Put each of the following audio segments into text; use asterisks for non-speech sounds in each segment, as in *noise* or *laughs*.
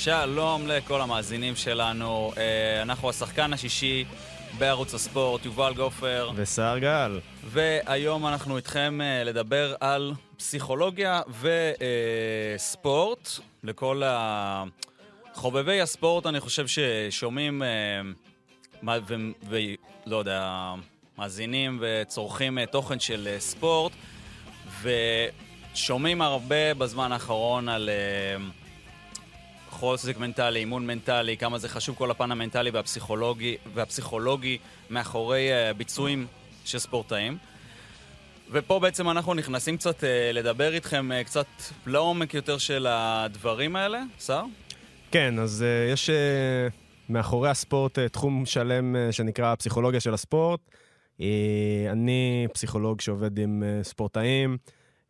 שלום לכל המאזינים שלנו. אה, אנחנו השחקן השישי בערוץ הספורט, יובל גופר. וסער גל. והיום אנחנו איתכם אה, לדבר על פסיכולוגיה וספורט. לכל חובבי הספורט, אני חושב ששומעים, ולא יודע, מאזינים וצורכים תוכן של ספורט, ושומעים הרבה בזמן האחרון על... חוזק מנטלי, אימון מנטלי, כמה זה חשוב כל הפן המנטלי והפסיכולוגי, והפסיכולוגי מאחורי uh, ביצועים של ספורטאים. ופה בעצם אנחנו נכנסים קצת uh, לדבר איתכם uh, קצת לעומק יותר של הדברים האלה, שר? כן, אז יש מאחורי הספורט תחום שלם שנקרא פסיכולוגיה של הספורט. אני פסיכולוג שעובד עם ספורטאים.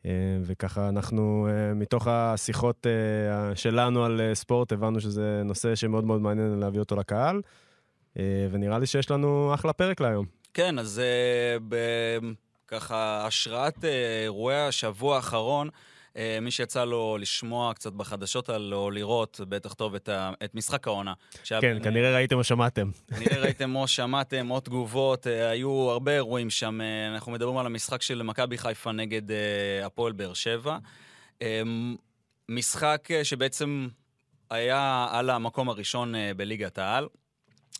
אה, וככה אנחנו, אה, מתוך השיחות אה, שלנו על ספורט, הבנו שזה נושא שמאוד מאוד מעניין להביא אותו לקהל, ונראה לי שיש לנו אחלה פרק להיום. כן, אז ככה, השראת אירועי השבוע האחרון, מי שיצא לו לשמוע קצת בחדשות על, או לראות, בטח טוב, את, ה, את משחק העונה. כן, כנראה ראיתם או שמעתם. כנראה *laughs* ראיתם או שמעתם, או תגובות, אה, היו הרבה אירועים שם. אה, אנחנו מדברים על המשחק של מכבי חיפה נגד הפועל באר שבע. משחק שבעצם היה על המקום הראשון בליגת העל.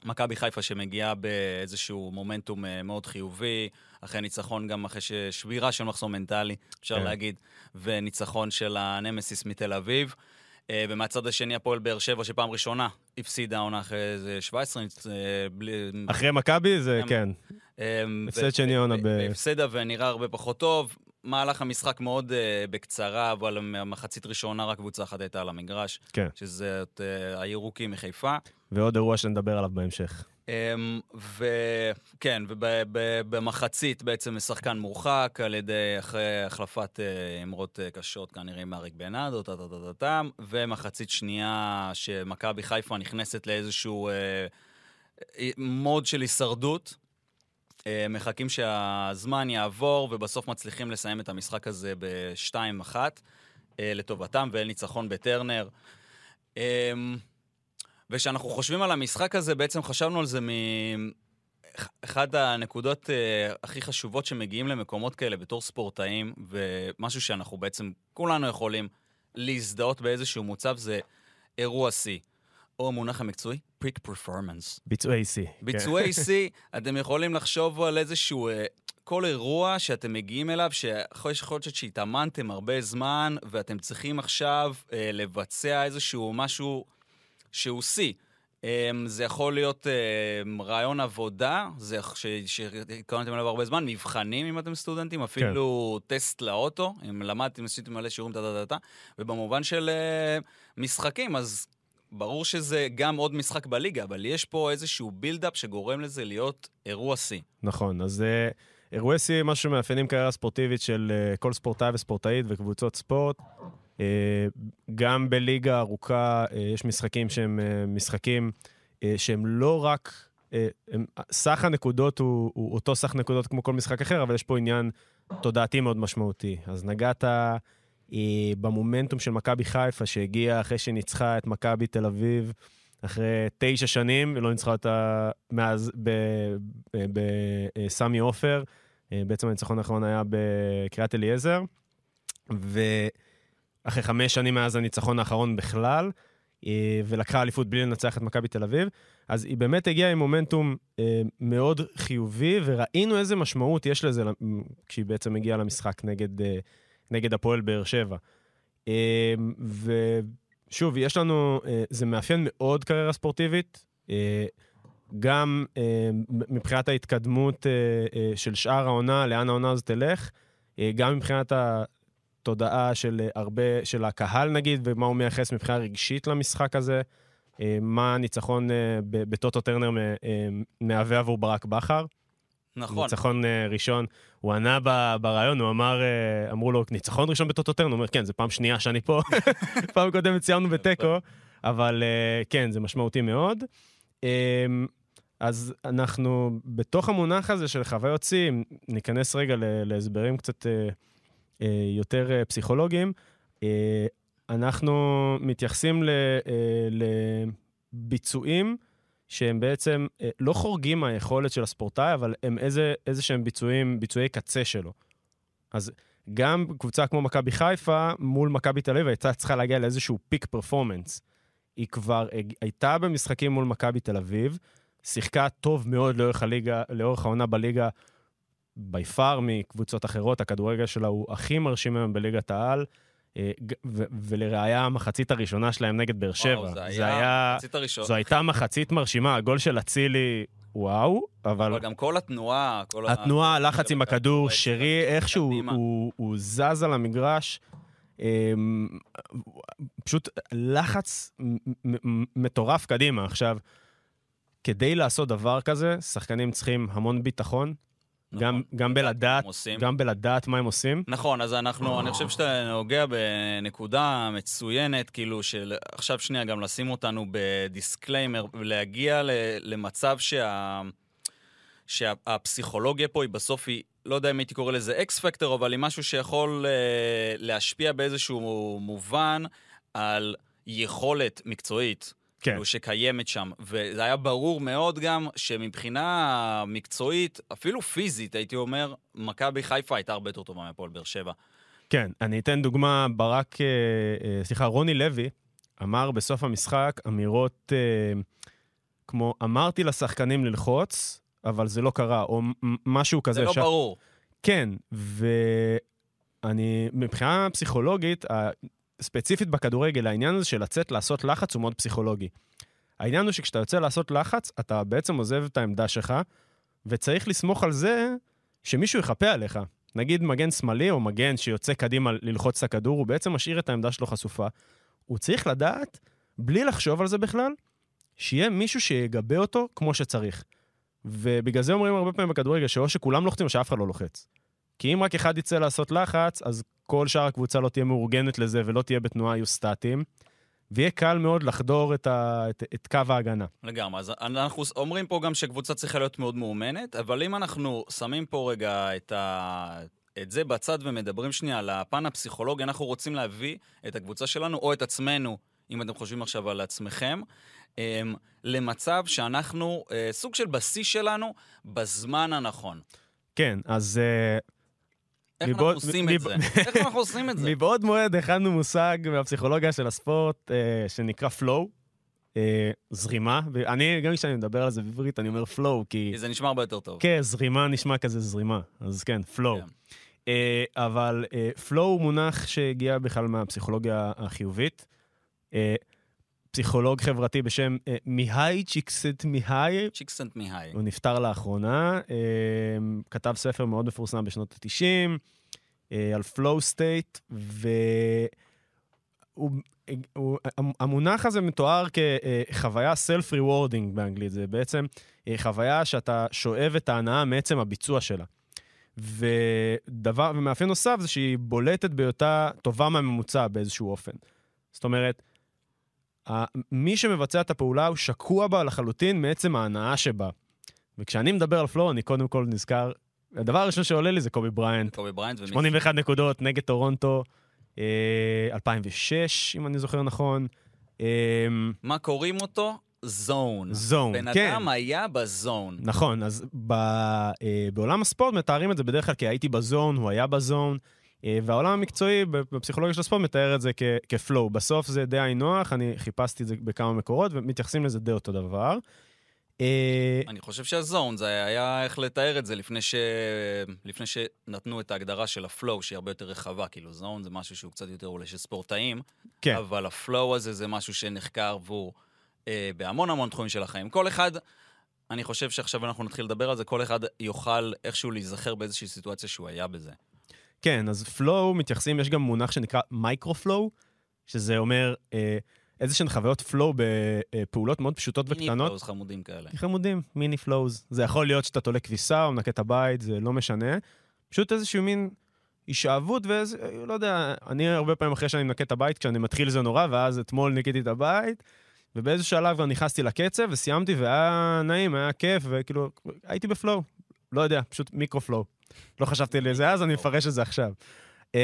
מכבי חיפה שמגיעה באיזשהו מומנטום מאוד חיובי, אחרי ניצחון גם אחרי שבירה של מחסום מנטלי, אפשר כן. להגיד, וניצחון של הנמסיס מתל אביב. אה, ומהצד השני הפועל באר שבע, שפעם ראשונה הפסידה עונה אחרי איזה 17... אה, בלי... אחרי מכבי זה כן. הפסד שני עונה ב... הפסדה ונראה הרבה פחות טוב. מהלך המשחק מאוד uh, בקצרה, אבל מחצית ראשונה רק קבוצה אחת הייתה על המגרש. כן. שזה uh, הירוקים מחיפה. ועוד אירוע שנדבר עליו בהמשך. אמ, וכן, ובמחצית בעצם שחקן מורחק על ידי, אחרי החלפת אה, אמרות אה, קשות, כנראה עם אריק בנאדו, טה-טה-טה-טם, ומחצית שנייה שמכבי חיפה נכנסת לאיזשהו אה, מוד של הישרדות. מחכים שהזמן יעבור, ובסוף מצליחים לסיים את המשחק הזה ב-2-1 לטובתם, ואין ניצחון בטרנר. וכשאנחנו חושבים על המשחק הזה, בעצם חשבנו על זה מאחד הנקודות uh, הכי חשובות שמגיעים למקומות כאלה בתור ספורטאים, ומשהו שאנחנו בעצם, כולנו יכולים להזדהות באיזשהו מוצב, זה אירוע שיא. או המונח המקצועי, פריק פרפורמנס. ביצועי שיא. ביצועי *laughs* שיא, אתם יכולים לחשוב על איזשהו... Uh, כל אירוע שאתם מגיעים אליו, שיכול להיות שהתאמנתם הרבה זמן, ואתם צריכים עכשיו uh, לבצע איזשהו משהו שהוא שיא. אמ, זה יכול להיות אמ, רעיון עבודה, זה שהתכוננתם אליו הרבה זמן, מבחנים אם אתם סטודנטים, אפילו כן. טסט לאוטו, אם למדתם, עשיתם מלא שיעורים, טה-טה-טה, ובמובן של אה, משחקים, אז ברור שזה גם עוד משחק בליגה, אבל יש פה איזשהו בילדאפ שגורם לזה להיות אירוע שיא. נכון, אז אה, אירועי שיא, משהו שמאפיינים קריירה ספורטיבית של אה, כל ספורטאי וספורטאית וקבוצות ספורט. אה, גם בליגה ארוכה אה, יש משחקים שהם אה, משחקים שהם לא רק... סך הנקודות הוא, הוא אותו סך נקודות כמו כל משחק אחר, אבל יש פה עניין תודעתי מאוד משמעותי. אז נגעת במומנטום של מכבי חיפה, שהגיעה אחרי שניצחה את מכבי תל אביב אחרי תשע שנים, ולא ניצחה אותה מאז בסמי עופר. בעצם הניצחון האחרון היה בקריית אליעזר. ו... אחרי חמש שנים מאז הניצחון האחרון בכלל, אה, ולקחה אליפות בלי לנצח את מכבי תל אביב. אז היא באמת הגיעה עם מומנטום אה, מאוד חיובי, וראינו איזה משמעות יש לזה כשהיא בעצם הגיעה למשחק נגד, אה, נגד הפועל באר שבע. ושוב, יש לנו, זה מאפיין מאוד קריירה ספורטיבית. גם מבחינת ההתקדמות של שאר העונה, לאן העונה הזאת תלך, גם מבחינת התודעה של אה, הרבה, של הקהל נגיד, ומה הוא מייחס מבחינה רגשית למשחק הזה. אה, מה הניצחון אה, בטוטו טרנר מהווה עבור ברק בכר. נכון. ניצחון ראשון, הוא ענה בריאיון, הוא אמר, אמרו לו, ניצחון ראשון בטוטו טרנר? הוא אומר, כן, זו פעם שנייה שאני פה, *laughs* פעם קודמת סיימנו בתיקו, אבל כן, זה משמעותי מאוד. אז אנחנו, בתוך המונח הזה של חוויות שיא, ניכנס רגע להסברים קצת יותר אה, פסיכולוגיים. אה, אנחנו מתייחסים ל, אה, לביצועים שהם בעצם אה, לא חורגים מהיכולת של הספורטאי, אבל הם איזה, איזה שהם ביצועים, ביצועי קצה שלו. אז גם קבוצה כמו מכבי חיפה מול מכבי תל אביב הייתה צריכה להגיע לאיזשהו פיק פרפורמנס. היא כבר הייתה במשחקים מול מכבי תל אביב, שיחקה טוב מאוד לאורך הליגה, לאורך העונה בליגה, בי פאר מקבוצות אחרות, הכדורגל שלה הוא הכי מרשים היום בליגת העל. אה, ולראיה, המחצית הראשונה שלהם נגד באר שבע. וואו, זה היה, זה היה מחצית הראשונה. זו הייתה מחצית מרשימה, הגול של אצילי, וואו, אבל... אבל גם כל התנועה, כל התנועה, הלחץ עם הכדור, שרי, איכשהו הוא, הוא זז על המגרש. אמ, פשוט לחץ מטורף קדימה. עכשיו, כדי לעשות דבר כזה, שחקנים צריכים המון ביטחון. גם, גם, בלדעת, גם בלדעת מה הם עושים. נכון, אז אנחנו, אני חושב שאתה נוגע בנקודה מצוינת, כאילו, של עכשיו שנייה גם לשים אותנו ב disclaimer, ולהגיע למצב שה... שהפסיכולוגיה פה היא בסוף היא, לא יודע אם הייתי קורא לזה X factor, אבל היא משהו שיכול uh, להשפיע באיזשהו מובן על יכולת מקצועית כן. כאילו שקיימת שם. וזה היה ברור מאוד גם שמבחינה מקצועית, אפילו פיזית, הייתי אומר, מכבי חיפה הייתה הרבה יותר טובה מהפועל באר שבע. כן, אני אתן דוגמה, ברק, אה, אה, סליחה, רוני לוי אמר בסוף המשחק אמירות אה, כמו, אמרתי לשחקנים ללחוץ, אבל זה לא קרה, או משהו כזה. זה לא ש... ברור. כן, ואני, מבחינה פסיכולוגית, ספציפית בכדורגל, העניין הזה של לצאת לעשות לחץ הוא מאוד פסיכולוגי. העניין הוא שכשאתה יוצא לעשות לחץ, אתה בעצם עוזב את העמדה שלך, וצריך לסמוך על זה שמישהו יכפה עליך. נגיד מגן שמאלי או מגן שיוצא קדימה ללחוץ את הכדור, הוא בעצם משאיר את העמדה שלו חשופה. הוא צריך לדעת, בלי לחשוב על זה בכלל, שיהיה מישהו שיגבה אותו כמו שצריך. ובגלל זה אומרים הרבה פעמים בכדורגל שאו שכולם לוחצים או שאף אחד לא לוחץ. כי אם רק אחד יצא לעשות לחץ, אז כל שאר הקבוצה לא תהיה מאורגנת לזה ולא תהיה בתנועה, יהיו סטטיים. ויהיה קל מאוד לחדור את, ה, את, את קו ההגנה. לגמרי. אז אנחנו אומרים פה גם שקבוצה צריכה להיות מאוד מאומנת, אבל אם אנחנו שמים פה רגע את, ה, את זה בצד ומדברים שנייה על הפן הפסיכולוגי, אנחנו רוצים להביא את הקבוצה שלנו, או את עצמנו, אם אתם חושבים עכשיו על עצמכם, אמ, למצב שאנחנו, אה, סוג של בשיא שלנו, בזמן הנכון. כן, אז... Uh... איך אנחנו עושים את זה? איך אנחנו עושים את זה? מבעוד מועד הכנו מושג מהפסיכולוגיה של הספורט אה, שנקרא flow, אה, זרימה, ואני, גם כשאני מדבר על זה בעברית, אני אומר flow, כי... כי זה נשמע הרבה יותר טוב. כן, זרימה נשמע כזה זרימה, אז כן, flow. כן. אה, אבל flow הוא מונח שהגיע בכלל מהפסיכולוגיה החיובית. פסיכולוג חברתי בשם אה, מיהי צ'יקסנט מיהי. צ'יקסנט מיהי. הוא נפטר לאחרונה, אה, כתב ספר מאוד מפורסם בשנות ה-90 אה, על flow state, והמונח הזה מתואר כחוויה self-rewarding באנגלית. זה בעצם חוויה שאתה שואב את ההנאה מעצם הביצוע שלה. ודבר, ומאפיין נוסף זה שהיא בולטת בהיותה טובה מהממוצע באיזשהו אופן. זאת אומרת, מי שמבצע את הפעולה הוא שקוע בה לחלוטין מעצם ההנאה שבה. וכשאני מדבר על flow, אני קודם כל נזכר, הדבר הראשון שעולה לי זה קובי בריינט. קובי בריינט. 81 נקודות נגד טורונטו, 2006, אה, אם אני זוכר נכון. אה, מה קוראים אותו? זון. זון, כן. בן אדם היה בזון. נכון, אז ב, אה, בעולם הספורט מתארים את זה בדרך כלל כי הייתי בזון, הוא היה בזון. אה, והעולם המקצועי בפסיכולוגיה של הספורט מתאר את זה כפלואו. בסוף זה די היינו נוח, אני חיפשתי את זה בכמה מקורות, ומתייחסים לזה די אותו דבר. אה, אני חושב שהזון, זה היה איך לתאר את זה לפני, ש... לפני שנתנו את ההגדרה של הפלואו, שהיא הרבה יותר רחבה. כאילו, זון זה משהו שהוא קצת יותר אולי של ספורטאים, כן. אבל ה flow הזה זה משהו שנחקר והוא אה, בהמון המון תחומים של החיים. כל אחד, אני חושב שעכשיו אנחנו נתחיל לדבר על זה, כל אחד יוכל איכשהו להיזכר באיזושהי סיטואציה שהוא היה בזה. כן, אז flow מתייחסים, יש גם מונח שנקרא micro-flow, שזה אומר אה, איזה שהן חוויות flow בפעולות מאוד פשוטות וקטנות. mini flows חמודים כאלה. חמודים, mini flows. זה יכול להיות שאתה תולה כביסה או מנקה את הבית, זה לא משנה. פשוט איזשהו מין הישאבות ואיזה, לא יודע, אני הרבה פעמים אחרי שאני מנקה את הבית, כשאני מתחיל זה נורא, ואז אתמול ניקיתי את הבית, ובאיזה שלב כבר נכנסתי לקצב וסיימתי, והיה נעים, היה כיף, וכאילו, הייתי ב flow. לא יודע, פשוט micro-flow. לא חשבתי על זה אז, אני מפרש את זה עכשיו. Uh,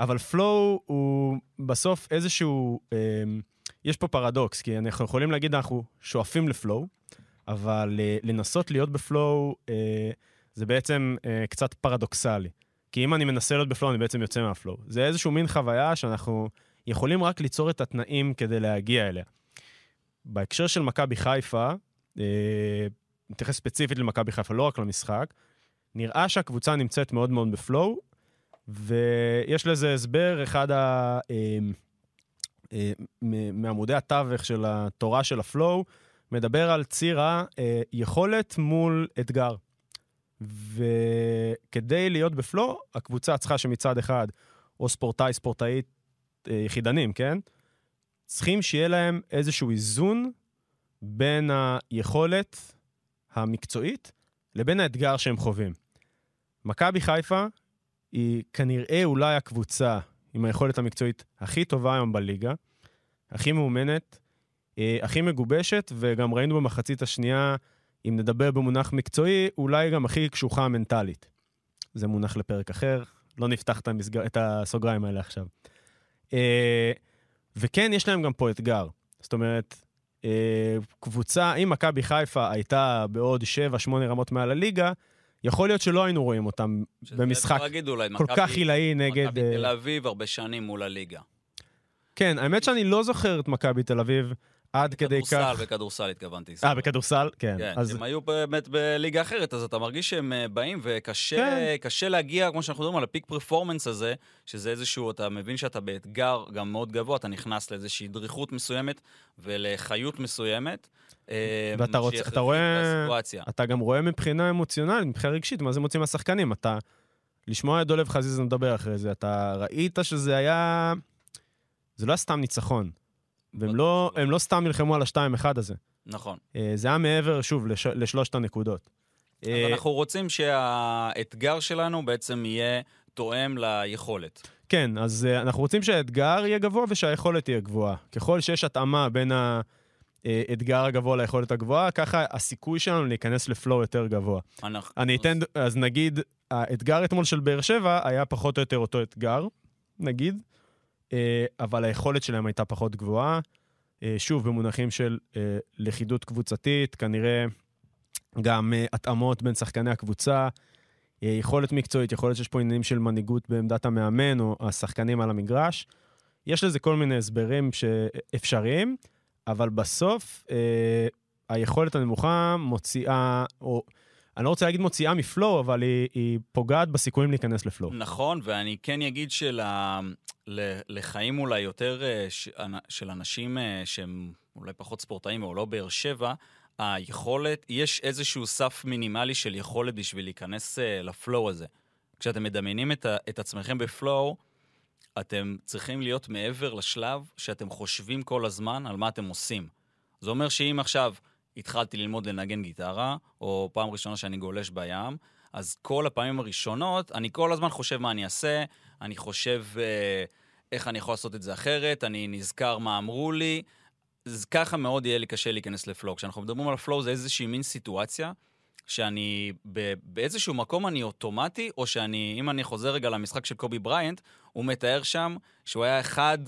אבל flow הוא בסוף איזשהו... אה, יש פה פרדוקס, כי אנחנו יכולים להגיד, אנחנו שואפים ל flow, אבל אה, לנסות להיות ב flow אה, זה בעצם אה, קצת פרדוקסלי. כי אם אני מנסה להיות ב flow, אני בעצם יוצא מה flow. זה איזשהו מין חוויה שאנחנו יכולים רק ליצור את התנאים כדי להגיע אליה. בהקשר של מכבי חיפה, אה, נתייחס ספציפית למכבי חיפה, לא רק למשחק, נראה שהקבוצה נמצאת מאוד מאוד ב flow, ויש לזה הסבר, אחד ה... אה, אה, מעמודי התווך של התורה של ה flow, מדבר על ציר היכולת מול אתגר. וכדי להיות בפלואו, הקבוצה צריכה שמצד אחד, או ספורטאי, ספורטאית אה, יחידנים, כן? צריכים שיהיה להם איזשהו איזון בין היכולת המקצועית לבין האתגר שהם חווים. מכבי חיפה היא כנראה אולי הקבוצה עם היכולת המקצועית הכי טובה היום בליגה, הכי מאומנת, אה, הכי מגובשת, וגם ראינו במחצית השנייה, אם נדבר במונח מקצועי, אולי גם הכי קשוחה מנטלית. זה מונח לפרק אחר, לא נפתח את, המסגר... את הסוגריים האלה עכשיו. אה, וכן, יש להם גם פה אתגר. זאת אומרת, קבוצה, אם מכבי חיפה הייתה בעוד 7-8 רמות מעל הליגה, יכול להיות שלא היינו רואים אותם במשחק להגיד, אולי, כל מכבי, כך עילאי נגד... מכבי אה, תל אביב הרבה שנים מול הליגה. כן, האמת שאני לא זוכר את מכבי תל אביב עד כדי כך... בכדורסל, בכדורסל התכוונתי. אה. בכדורסל? כן. כן, אז הם היו באמת בליגה אחרת, אז אתה מרגיש שהם אה, באים, וקשה כן. להגיע, כמו שאנחנו מדברים על הפיק פרפורמנס הזה, שזה איזשהו, אתה מבין שאתה באתגר גם מאוד גבוה, אתה נכנס לאיזושהי דריכות מסוימת ולחיות מסוימת. אה, ואתה רוצ- אתה רואה-. אתה גם רואה מבחינה אמוציונלית, מבחינה רגשית, מה זה מוציא מהשחקנים. אתה... לשמוע את דולב חזיזה מדבר אחרי זה, אתה ראית שזה היה... זה לא היה סתם ניצחון. והם לא, הם לא סתם נלחמו על השתיים-אחד הזה. נכון. אה, זה היה מעבר, שוב, לש, לשלושת הנקודות. אז אה, אנחנו רוצים שהאתגר שלנו בעצם יהיה תואם ליכולת. כן, אז uh, אנחנו רוצים שהאתגר יהיה גבוה ושהיכולת תהיה גבוהה. ככל שיש התאמה בין האתגר הגבוה ליכולת הגבוהה, ככה הסיכוי שלנו להיכנס לפלואו יותר גבוה. אנחנו... אני אתן, אז נגיד, האתגר אתמול של באר שבע היה פחות או יותר אותו אתגר, נגיד, אה, אבל היכולת שלהם הייתה פחות גבוהה. אה, שוב, במונחים של אה, לכידות קבוצתית, כנראה גם אה, התאמות בין שחקני הקבוצה, אה, יכולת מקצועית, יכול להיות שיש פה עניינים של מנהיגות בעמדת המאמן או השחקנים על המגרש. יש לזה כל מיני הסברים אפשריים, אבל בסוף אה, היכולת הנמוכה מוציאה, או אני לא רוצה להגיד מוציאה מפלואו, אבל היא, היא פוגעת בסיכויים להיכנס לפלואו. נכון, ואני כן אגיד שלחיים אולי יותר אה, של אנשים אה, שהם אולי פחות ספורטאים או לא באר שבע, היכולת, יש איזשהו סף מינימלי של יכולת בשביל להיכנס אה, לפלואו הזה. כשאתם מדמיינים את, ה- את עצמכם בפלואו, אתם צריכים להיות מעבר לשלב שאתם חושבים כל הזמן על מה אתם עושים. זה אומר שאם עכשיו התחלתי ללמוד לנגן גיטרה, או פעם ראשונה שאני גולש בים, אז כל הפעמים הראשונות, אני כל הזמן חושב מה אני אעשה, אני חושב אה, איך אני יכול לעשות את זה אחרת, אני נזכר מה אמרו לי. אז ככה מאוד יהיה לי קשה להיכנס לפלואו. כשאנחנו מדברים על פלואו זה איזושהי מין סיטואציה, שאני באיזשהו מקום אני אוטומטי, או שאני, אם אני חוזר רגע למשחק של קובי בריינט, הוא מתאר שם שהוא היה אחד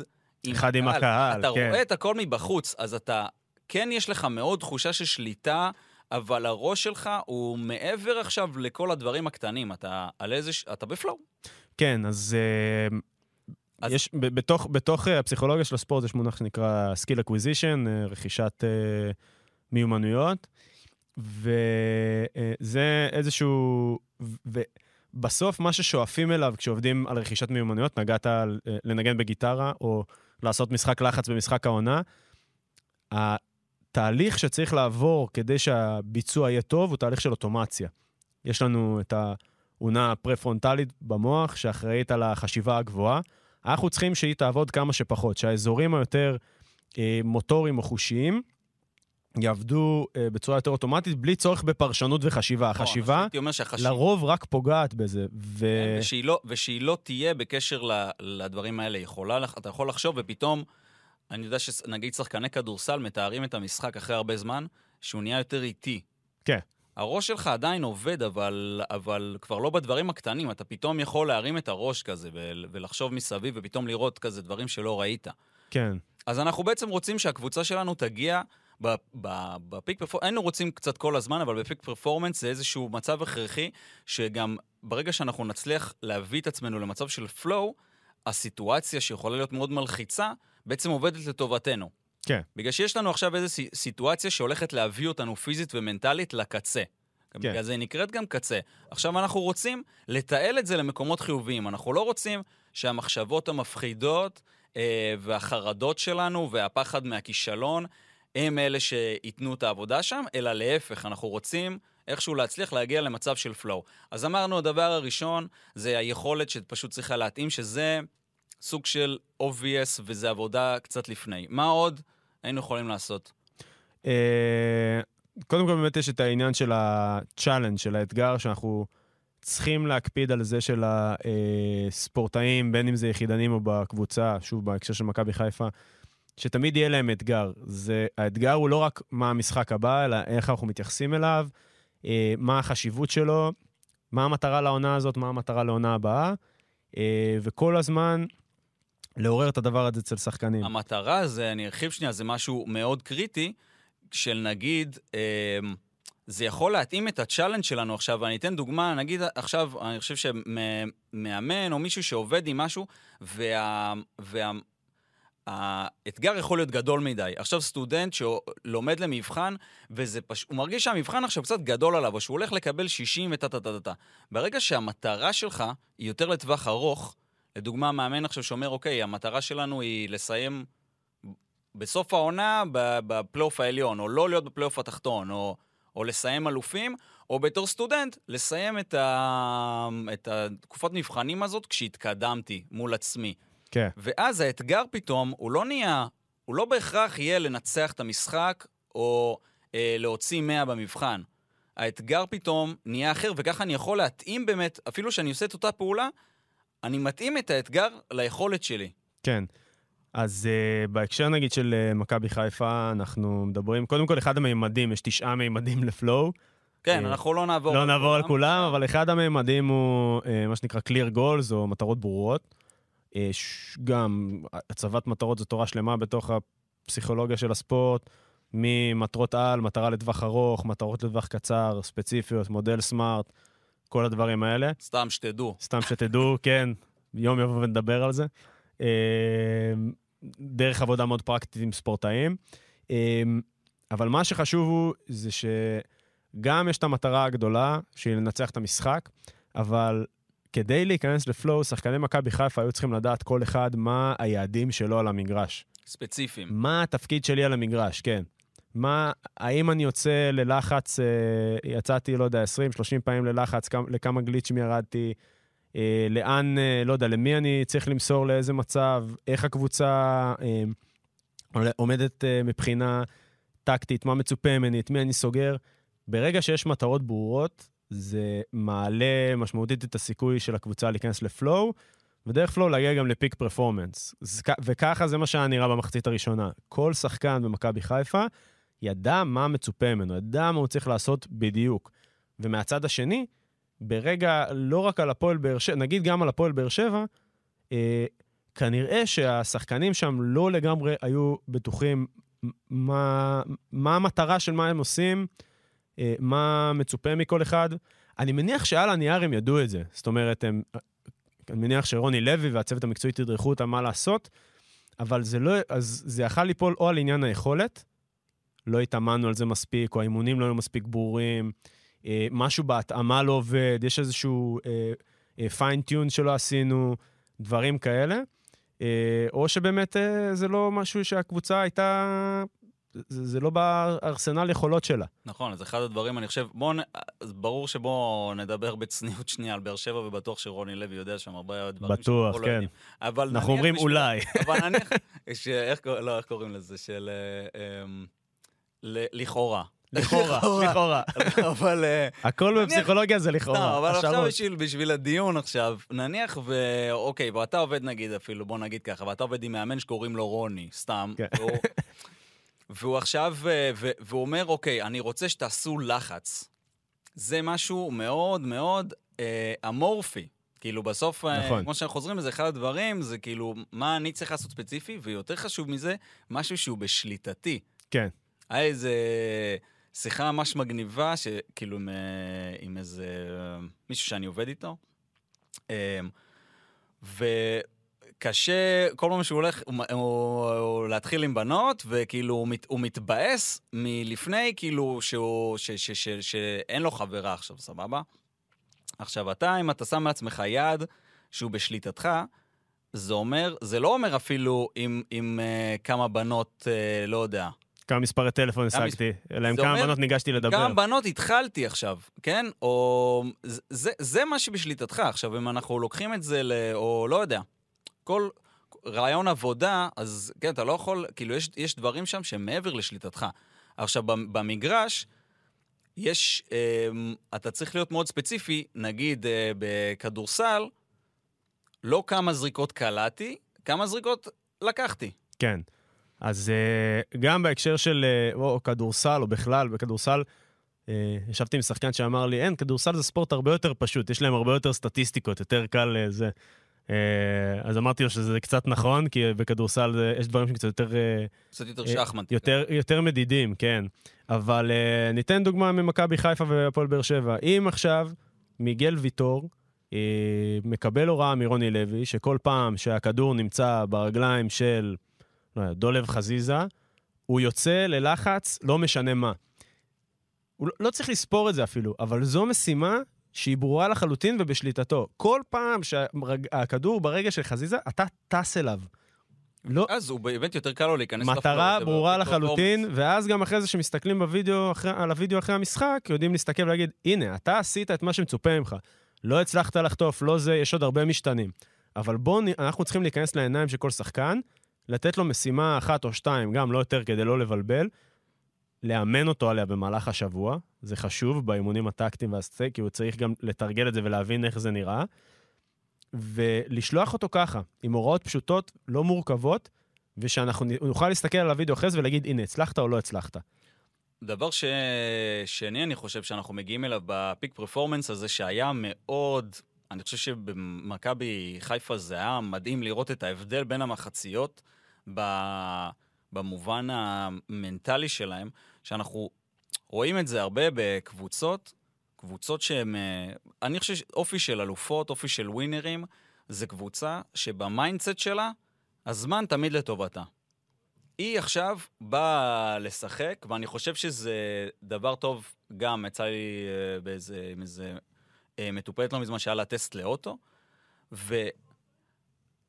עם אחד עם הקהל, אתה כן. רואה את הכל מבחוץ, אז אתה, כן יש לך מאוד תחושה של שליטה, אבל הראש שלך הוא מעבר עכשיו לכל הדברים הקטנים. אתה על איזה... אתה בפלואו. כן, אז, אה, אז- יש, ב- בתוך, בתוך אה, הפסיכולוגיה של הספורט יש מונח שנקרא skill acquisition, אה, רכישת מיומנויות, וזה איזשהו... ובסוף מה ששואפים אליו כשעובדים על רכישת מיומנויות, נגעת על, לנגן בגיטרה, או לעשות משחק לחץ במשחק העונה, התהליך שצריך לעבור כדי שהביצוע יהיה טוב הוא תהליך של אוטומציה. יש לנו את האונה הפרפרונטלית במוח שאחראית על החשיבה הגבוהה. אנחנו צריכים שהיא תעבוד כמה שפחות, שהאזורים היותר אה, מוטוריים או חושיים יעבדו אה, בצורה יותר אוטומטית, בלי צורך בפרשנות וחשיבה. החשיבה הייתי אומר שהחשיבה... לרוב רק פוגעת בזה. ו... כן, ושהיא לא, ושהיא לא תהיה בקשר לדברים האלה. יכולה, אתה יכול לחשוב, ופתאום, אני יודע שנגיד שחקני כדורסל מתארים את המשחק אחרי הרבה זמן, שהוא נהיה יותר איטי. כן. הראש שלך עדיין עובד, אבל, אבל כבר לא בדברים הקטנים. אתה פתאום יכול להרים את הראש כזה ול, ולחשוב מסביב, ופתאום לראות כזה דברים שלא ראית. כן. אז אנחנו בעצם רוצים שהקבוצה שלנו תגיע בפיק פרפורמנס, היינו רוצים קצת כל הזמן, אבל בפיק פרפורמנס זה איזשהו מצב הכרחי, שגם ברגע שאנחנו נצליח להביא את עצמנו למצב של פלואו, הסיטואציה שיכולה להיות מאוד מלחיצה, בעצם עובדת לטובתנו. כן. בגלל שיש לנו עכשיו איזו סיטואציה שהולכת להביא אותנו פיזית ומנטלית לקצה. כן. בגלל זה היא נקראת גם קצה. עכשיו אנחנו רוצים לתעל את זה למקומות חיוביים. אנחנו לא רוצים שהמחשבות המפחידות אה, והחרדות שלנו והפחד מהכישלון הם אלה שייתנו את העבודה שם, אלא להפך, אנחנו רוצים איכשהו להצליח להגיע למצב של פלואו. אז אמרנו, הדבר הראשון זה היכולת שפשוט צריכה להתאים, שזה סוג של obvious וזה עבודה קצת לפני. מה עוד היינו יכולים לעשות? אה, קודם כל באמת יש את העניין של ה-challenge, של האתגר, שאנחנו צריכים להקפיד על זה של הספורטאים, בין אם זה יחידנים או בקבוצה, שוב, בהקשר של מכבי חיפה, שתמיד יהיה להם אתגר. זה, האתגר הוא לא רק מה המשחק הבא, אלא איך אנחנו מתייחסים אליו, אה, מה החשיבות שלו, מה המטרה לעונה הזאת, מה המטרה לעונה הבאה, אה, וכל הזמן לעורר את הדבר הזה אצל שחקנים. המטרה זה, אני ארחיב שנייה, זה משהו מאוד קריטי, של נגיד, אה, זה יכול להתאים את ה challenge שלנו עכשיו, ואני אתן דוגמה, נגיד עכשיו, אני חושב שמאמן או מישהו שעובד עם משהו, וה... וה האתגר יכול להיות גדול מדי. עכשיו סטודנט שלומד למבחן, וזה פשוט, הוא מרגיש שהמבחן עכשיו קצת גדול עליו, או שהוא הולך לקבל 60 וטה-טה-טה-טה. ברגע שהמטרה שלך היא יותר לטווח ארוך, לדוגמה, מאמן עכשיו שאומר, אוקיי, המטרה שלנו היא לסיים בסוף העונה בפלייאוף העליון, או לא להיות בפלייאוף התחתון, או, או לסיים אלופים, או בתור סטודנט, לסיים את, ה, את התקופת מבחנים הזאת כשהתקדמתי מול עצמי. כן. ואז האתגר פתאום, הוא לא נהיה, הוא לא בהכרח יהיה לנצח את המשחק, או אה, להוציא 100 במבחן. האתגר פתאום נהיה אחר, וככה אני יכול להתאים באמת, אפילו שאני עושה את אותה פעולה, אני מתאים את האתגר ליכולת שלי. כן. אז uh, בהקשר נגיד של uh, מכבי חיפה, אנחנו מדברים, קודם כל אחד המימדים, יש תשעה מימדים לפלואו. כן, uh, אנחנו לא נעבור לא על נעבור כולם. על כולם, אבל אחד המימדים הוא uh, מה שנקרא clear goals, או מטרות ברורות. Uh, גם הצבת מטרות זו תורה שלמה בתוך הפסיכולוגיה של הספורט, ממטרות על, מטרה לטווח ארוך, מטרות לטווח קצר, ספציפיות, מודל סמארט, כל הדברים האלה. סתם שתדעו. סתם שתדעו, *laughs* כן, יום יבוא ונדבר על זה. Uh, דרך עבודה מאוד פרקטית עם ספורטאים. אמ, אבל מה שחשוב הוא, זה שגם יש את המטרה הגדולה, שהיא לנצח את המשחק, אבל כדי להיכנס לפלואו, שחקני מכבי חיפה היו צריכים לדעת כל אחד מה היעדים שלו על המגרש. ספציפיים. מה התפקיד שלי על המגרש, כן. מה, האם אני יוצא ללחץ, אה, יצאתי, לא יודע, 20-30 פעמים ללחץ, כמה, לכמה גליצ'ים ירדתי, אה, לאן, אה, לא יודע, למי אני צריך למסור לאיזה מצב, איך הקבוצה אה, עומדת אה, מבחינה טקטית, מה מצופה ממני, את מי אני סוגר. ברגע שיש מטרות ברורות, זה מעלה משמעותית את הסיכוי של הקבוצה להיכנס לפלואו, ודרך פלואו להגיע גם לפיק פרפורמנס. וככה זה מה שהיה נראה במחצית הראשונה. כל שחקן במכבי חיפה ידע מה מצופה ממנו, ידע מה הוא צריך לעשות בדיוק. ומהצד השני, ברגע, לא רק על הפועל באר שבע, נגיד גם על הפועל באר שבע, אה, כנראה שהשחקנים שם לא לגמרי היו בטוחים מה, מה המטרה של מה הם עושים, אה, מה מצופה מכל אחד. אני מניח שעל הנייר הם ידעו את זה. זאת אומרת, הם, אני מניח שרוני לוי והצוות המקצועי תדרכו אותם מה לעשות, אבל זה לא, אז זה יכל ליפול או על עניין היכולת, לא התאמנו על זה מספיק, או האימונים לא היו מספיק ברורים, אה, משהו בהתאמה לא עובד, יש איזשהו פיינטיון אה, אה, שלא עשינו, דברים כאלה. אה, או שבאמת זה לא משהו שהקבוצה הייתה... זה, זה לא בארסנל יכולות שלה. נכון, אז אחד הדברים, אני חושב, בואו, ברור שבואו נדבר בצניעות שנייה על באר שבע, ובטוח שרוני לוי יודע שם הרבה דברים בטוח, כן. לא אבל אנחנו אומרים בשביל, אולי. אבל *laughs* נניח, ש, איך, לא, איך קוראים לזה? של... אה, אה, לכאורה. לכאורה, *laughs* לכאורה. אבל... אה, הכל בפסיכולוגיה זה לכאורה. לא, אבל עכשיו בשביל, הדיון עכשיו, נניח ו... אוקיי, ואתה עובד נגיד אפילו, בוא נגיד ככה, ואתה עובד עם מאמן שקוראים לו רוני, סתם. כן. והוא, *laughs* עכשיו, אה, והוא אומר, אוקיי, אני רוצה שתעשו לחץ. זה משהו מאוד מאוד אה, אמורפי. כאילו, בסוף, נכון. כמו שאנחנו חוזרים לזה, אחד הדברים זה כאילו, מה אני צריך לעשות ספציפי, ויותר חשוב מזה, משהו שהוא בשליטתי. כן. היה איזה שיחה ממש מגניבה, שכאילו עם, איזה אה, מישהו שאני עובד איתו, אה, וקשה, כל פעם שהוא הולך, הוא, הוא, הוא להתחיל עם בנות, וכאילו הוא, מת, הוא מתבאס מלפני, כאילו, שהוא, ש, ש, ש, ש, שאין לו חברה עכשיו, סבבה? עכשיו, אתה, אם אתה שם לעצמך יעד שהוא בשליטתך, זה אומר, זה לא אומר אפילו עם, עם uh, כמה בנות, uh, לא יודע, כמה מספרי טלפון השגתי, אלא עם כמה בנות ניגשתי לדבר. כמה בנות התחלתי עכשיו, כן? או... זה- זה, מה שבשליטתך. עכשיו, אם אנחנו לוקחים את זה ל... או לא יודע, כל רעיון עבודה, אז כן, אתה לא יכול... כאילו, יש, יש דברים שם שהם מעבר לשליטתך. עכשיו, במ- במגרש, יש... אה, אתה צריך להיות מאוד ספציפי, נגיד אה, בכדורסל, לא כמה זריקות קלעתי, כמה זריקות לקחתי. כן. אז uh, גם בהקשר של uh, או כדורסל, או בכלל, בכדורסל, uh, ישבתי עם שחקן שאמר לי, אין, כדורסל זה ספורט הרבה יותר פשוט, יש להם הרבה יותר סטטיסטיקות, יותר קל זה. אז אמרתי לו שזה קצת נכון, כי בכדורסל יש דברים שקצת יותר... קצת יותר אה, שחמט. יותר, יותר מדידים, כן. אבל ניתן דוגמה ממכבי חיפה והפועל באר שבע. אם עכשיו מיגל ויטור מקבל הוראה מרוני לוי, שכל פעם שהכדור נמצא ברגליים של לא דולב חזיזה, הוא יוצא ללחץ, לא משנה מה. הוא לא, לא צריך לספור את זה אפילו, אבל זו משימה שהיא ברורה לחלוטין ובשליטתו. כל פעם שהכדור ברגע של חזיזה, אתה טס אליו. לא, אז הוא באמת יותר קל לו להיכנס מטרה לפלואו, ברורה זה פתאום- לחלוטין, ואז גם אחרי זה שמסתכלים בווידאו, אחרי, על הווידאו אחרי המשחק, יודעים להסתכל ולהגיד, הנה, אתה עשית את מה שמצופה ממך. לא הצלחת לחטוף, לא זה, יש עוד הרבה משתנים. אבל בואו, אנחנו צריכים להיכנס לעיניים של כל שחקן, לתת לו משימה אחת או שתיים, גם לא יותר כדי לא לבלבל, לאמן אותו עליה במהלך השבוע, זה חשוב באימונים הטקטיים והסטייק, כי הוא צריך גם לתרגל את זה ולהבין איך זה נראה, ולשלוח אותו ככה, עם הוראות פשוטות, לא מורכבות, ושאנחנו נוכל להסתכל על הוידאו אחרי זה ולהגיד, הנה, הצלחת או לא הצלחת. דבר ש... שני, אני חושב שאנחנו מגיעים אליו ב peak performance הזה, שהיה מאוד... אני חושב שבמכבי חיפה זה היה מדהים לראות את ההבדל בין המחציות. במובן המנטלי שלהם, שאנחנו רואים את זה הרבה בקבוצות, קבוצות שהן... אה, אני חושב שאופי של אלופות, אופי של ווינרים, זה קבוצה שב mindset שלה, הזמן תמיד לטובתה. היא עכשיו באה לשחק, ואני חושב שזה דבר טוב, גם יצא לי אה, באיזה, עם איזה אה, מטופלת לא מזמן שהיה לה טסט לאוטו,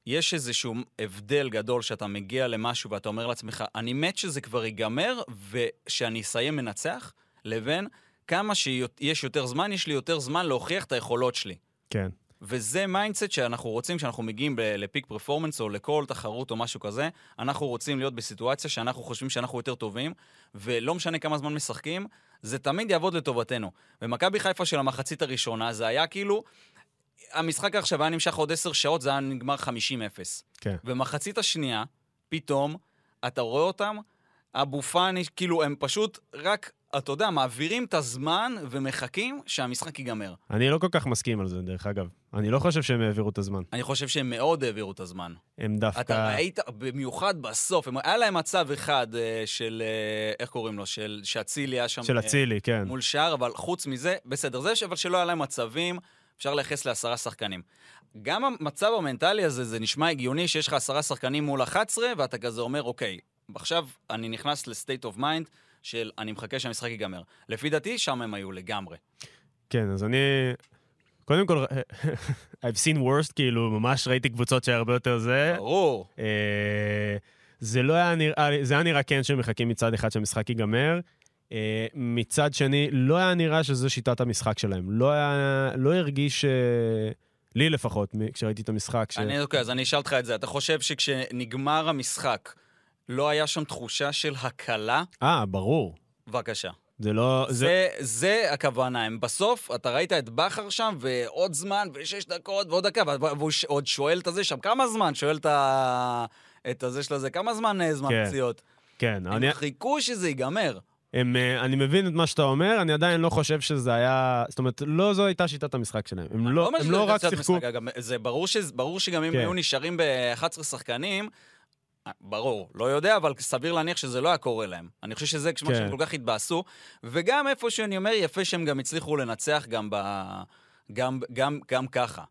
ויש איזשהו הבדל גדול שאתה מגיע למשהו ואתה אומר לעצמך, אני מת שזה כבר ייגמר ושאני אסיים מנצח, לבין כמה שיש יותר זמן, יש לי יותר זמן להוכיח את היכולות שלי. כן. וזה mindset שאנחנו רוצים, כשאנחנו מגיעים ל peak performance או לכל תחרות או משהו כזה, אנחנו רוצים להיות בסיטואציה שאנחנו חושבים שאנחנו יותר טובים, ולא משנה כמה זמן משחקים, זה תמיד יעבוד לטובתנו. ומכבי חיפה של המחצית הראשונה, זה היה כאילו, המשחק עכשיו היה נמשך עוד עשר שעות, זה היה נגמר 50-0. כן. ומחצית השנייה, פתאום, אתה רואה אותם, אבו פאני, כאילו, הם פשוט רק, אתה יודע, מעבירים את הזמן ומחכים שהמשחק ייגמר. אני לא כל כך מסכים על זה, דרך אגב. אני לא חושב שהם העבירו את הזמן. אני חושב שהם מאוד העבירו את הזמן. הם דווקא... אתה ראית, במיוחד בסוף, הם- היה להם מצב אחד אה, של, אה, איך קוראים לו? של שאצילי היה שם... של אה, אצילי, כן. מול שער, אבל חוץ מזה, בסדר, זה אבל שלא היה להם מצבים, אפשר לייחס לעשרה שחקנים. גם המצב המנטלי הזה, זה נשמע הגיוני שיש לך עשרה שחקנים מול 11, ואתה כזה אומר, אוקיי, עכשיו אני נכנס ל state of mind של אני מחכה שהמשחק ייגמר. לפי דעתי, שם הם היו לגמרי. כן, אז אני... קודם כל, *laughs* I've seen worst, כאילו, ממש ראיתי קבוצות שהיה הרבה יותר זה. ברור. אה, זה לא היה נראה זה היה נראה כן שמחכים מצד אחד שהמשחק ייגמר. אה, מצד שני, לא היה נראה שזו שיטת המשחק שלהם. לא היה, לא הרגיש, אה, לי לפחות, כשראיתי את המשחק, ש... אני, אוקיי, אז אני אשאל אותך את זה. אתה חושב שכשנגמר המשחק, לא היה שם תחושה של הקלה? אה, ברור. בבקשה. זה לא... זה... זה, זה הכוונה, הם בסוף, אתה ראית את בכר שם, ועוד זמן, ושש דקות, ועוד דקה, והוא ש- עוד שואל את הזה שם, כמה זמן? שואל את, ה... את הזה של הזה, כמה זמן אה, זמן כן. פציעות? כן, אני... הם חיכו שזה ייגמר. הם, אה, אני מבין את מה שאתה אומר, אני עדיין לא חושב שזה היה... זאת אומרת, לא זו הייתה שיטת המשחק שלהם. הם לא, אומר הם לא רק שיחקו... זה ברור, שזה, ברור שגם אם כן. היו נשארים ב-11 שחקנים, אה, ברור, לא יודע, אבל סביר להניח שזה לא היה קורה להם. אני חושב שזה מה כן. שהם כל כך התבאסו, וגם איפה שאני אומר, יפה שהם גם הצליחו לנצח גם, ב... גם, גם, גם ככה.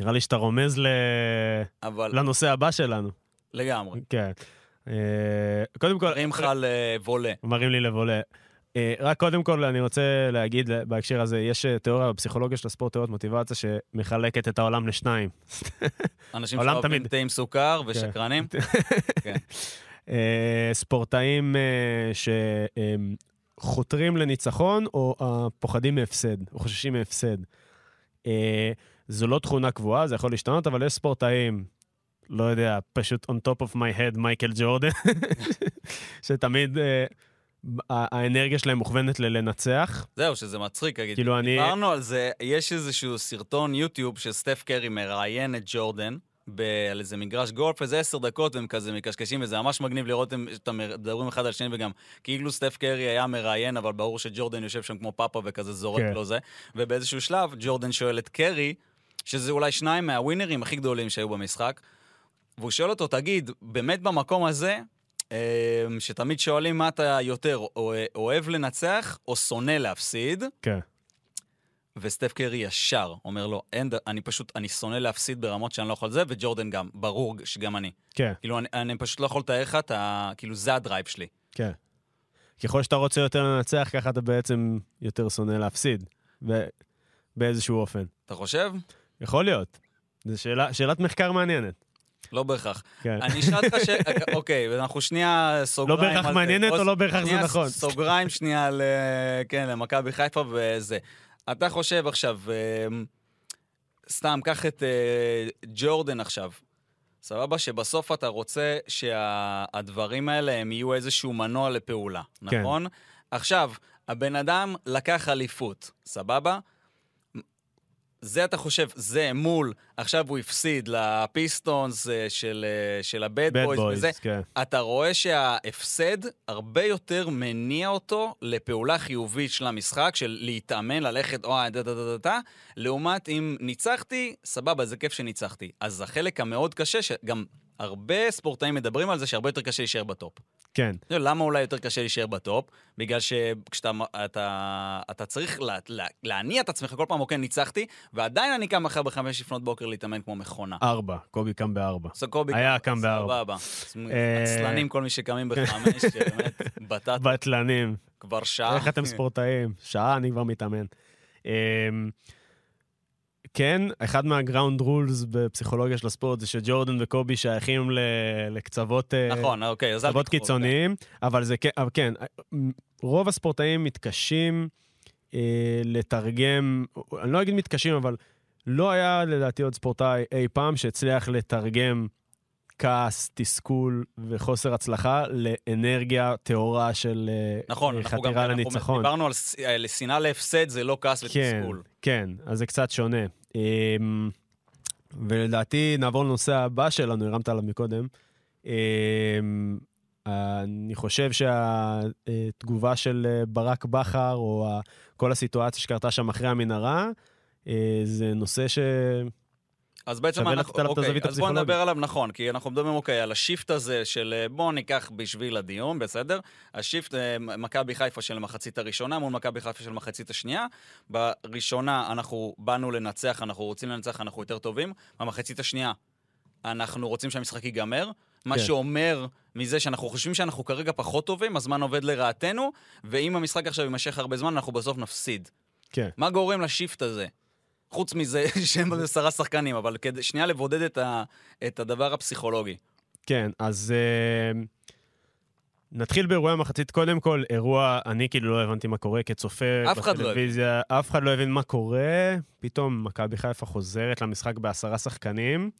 נראה לי שאתה רומז ל... אבל לנושא הבא שלנו. לגמרי. כן. אה, קודם כל... מרים לך לוולה. מראים לי לבולה. אה, רק קודם כל, אני רוצה להגיד בהקשר הזה, יש אה, תיאוריה בפסיכולוגיה של הספורט, תיאוריית מוטיבציה, שמחלקת את העולם לשניים. *laughs* אנשים שאוהבים תה עם סוכר ושקרנים. כן. *laughs* אה, ספורטאים שחותרים לניצחון, או פוחדים מהפסד, או חוששים מהפסד. זו לא תכונה קבועה, זה יכול להשתנות, אבל יש ספורטאים, לא יודע, פשוט on top of my head, מייקל ג'ורדן, *laughs* שתמיד אה, האנרגיה שלהם מוכוונת ללנצח. זהו, שזה מצחיק, אגיד. כאילו, אני- דיברנו על זה, יש איזשהו סרטון יוטיוב שסטף קרי מראיין את ג'ורדן. ב- על איזה מגרש גולף, איזה עשר דקות, והם כזה מקשקשים, וזה ממש מגניב לראות הם- שאתם מדברים אחד על שני, וגם כאילו סטף קרי היה מראיין, אבל ברור שג'ורדן יושב שם כמו פאפה וכזה זורק כן. לו זה. ובאיזשהו שלב, ג'ורדן שואל את קרי, שזה אולי שניים מהווינרים הכי גדולים שהיו במשחק, והוא שואל אותו, תגיד, באמת במקום הזה, אה, שתמיד שואלים מה אתה יותר, או- אוהב לנצח או שונא להפסיד, כן. וסטף קרי ישר אומר לו, אין, אני פשוט, אני שונא להפסיד ברמות שאני לא יכול זה, וג'ורדן גם, ברור שגם אני. כן, כאילו, אני, אני פשוט לא יכול לתאר לך את ה... כאילו, זה הדרייב שלי. כן. ככל שאתה רוצה יותר לנצח, ככה אתה בעצם יותר שונא להפסיד, ב- באיזשהו אופן. אתה חושב? יכול להיות. זו שאלה, שאלת מחקר מעניינת. לא בהכרח. כן. אני אשאל אותך ש... *laughs* אוקיי, אנחנו שנייה לא סוגריים... בהכרח על- מעניינת או לא בהכרח זה נכון. *laughs* סוגריים שנייה ל... כן, למכבי חיפה וזה. אתה חושב עכשיו, אה, סתם, קח את אה, ג'ורדן עכשיו. סבבה? שבסוף אתה רוצה שהדברים האלה הם יהיו איזשהו מנוע לפעולה, כן. נכון? עכשיו, הבן אדם לקח אליפות, סבבה? זה אתה חושב, זה מול, עכשיו הוא הפסיד לפיסטונס אה, של, אה, של הבד בד בויז וזה. כן. אתה רואה שההפסד הרבה יותר מניע אותו לפעולה חיובית של המשחק, של להתאמן, ללכת, או, דה דה דה דה דה, לעומת אם ניצחתי, סבבה, זה כיף שניצחתי. אז החלק המאוד קשה, שגם הרבה ספורטאים מדברים על זה, שהרבה יותר קשה להישאר ב top. כן, יודע, למה אולי יותר קשה להישאר ב top? בגלל שכשאתה אתה, אתה צריך לה, לה, להניע את עצמך כל פעם, אוקיי, ניצחתי, ועדיין אני קם מחר בחמש לפנות בוקר להתאמן כמו מכונה. ארבע. קובי קם בארבע. אז קובי היה קם בארבע. סבבה. אה, עצלנים, כל מי שקמים בחמש, *laughs* שבאמת, בטט בטלנים. כבר שעה. איך אתם ספורטאים? שעה אני כבר מתאמן. כן, אחד מהגראונד רולס בפסיכולוגיה של הספורט זה שג'ורדן וקובי שייכים ל- לקצוות... אה, נכון, אוקיי, אז אל תיקחו. קיצוניים, אבל זה כן, אבל כן, רוב הספורטאים מתקשים אה, לתרגם, אני לא אגיד מתקשים, אבל לא היה לדעתי עוד ספורטאי אי פעם שהצליח לתרגם כעס, תסכול וחוסר הצלחה לאנרגיה טהורה של אה, נכון, אה, אנחנו גם חתירה אנחנו לניצחון. דיברנו על על שנאה להפסד, זה לא כעס כן, ותסכול. כן, אז זה קצת שונה. אמ, ולדעתי נעבור לנושא הבא שלנו, הרמת עליו מקודם. אמ, אני חושב שהתגובה של אה, ברק בכר, או כל הסיטואציה שקרתה שם אחרי המנהרה, אה, זה נושא ש... אז בעצם אנחנו, אוקיי, אז הפסיכולוגית. נדבר עליו נכון, כי אנחנו מדברים, אוקיי, על השיפט הזה של אה, בואו ניקח בשביל הדיון, בסדר? השיפט, אה, מכבי חיפה של המחצית הראשונה מול מכבי חיפה של המחצית השנייה. בראשונה אנחנו באנו לנצח, אנחנו רוצים לנצח, אנחנו יותר טובים. במחצית השנייה אנחנו רוצים שהמשחק ייגמר. מה כן. שאומר מזה שאנחנו חושבים שאנחנו כרגע פחות טובים, הזמן עובד לרעתנו, ואם המשחק עכשיו יימשך הרבה זמן, אנחנו בסוף נפסיד. כן, מה גורם לשיפט הזה? חוץ מזה *laughs* שהם עשרה שחקנים, אבל כדי שנייה לבודד את, ה, את הדבר הפסיכולוגי. כן, אז אה, נתחיל באירועי המחצית. קודם כל, אירוע, אני כאילו לא הבנתי מה קורה כצופה אף אחד לא. בטלוויזיה. אף אחד לא הבין מה קורה. פתאום מכבי חיפה חוזרת למשחק בעשרה שחקנים.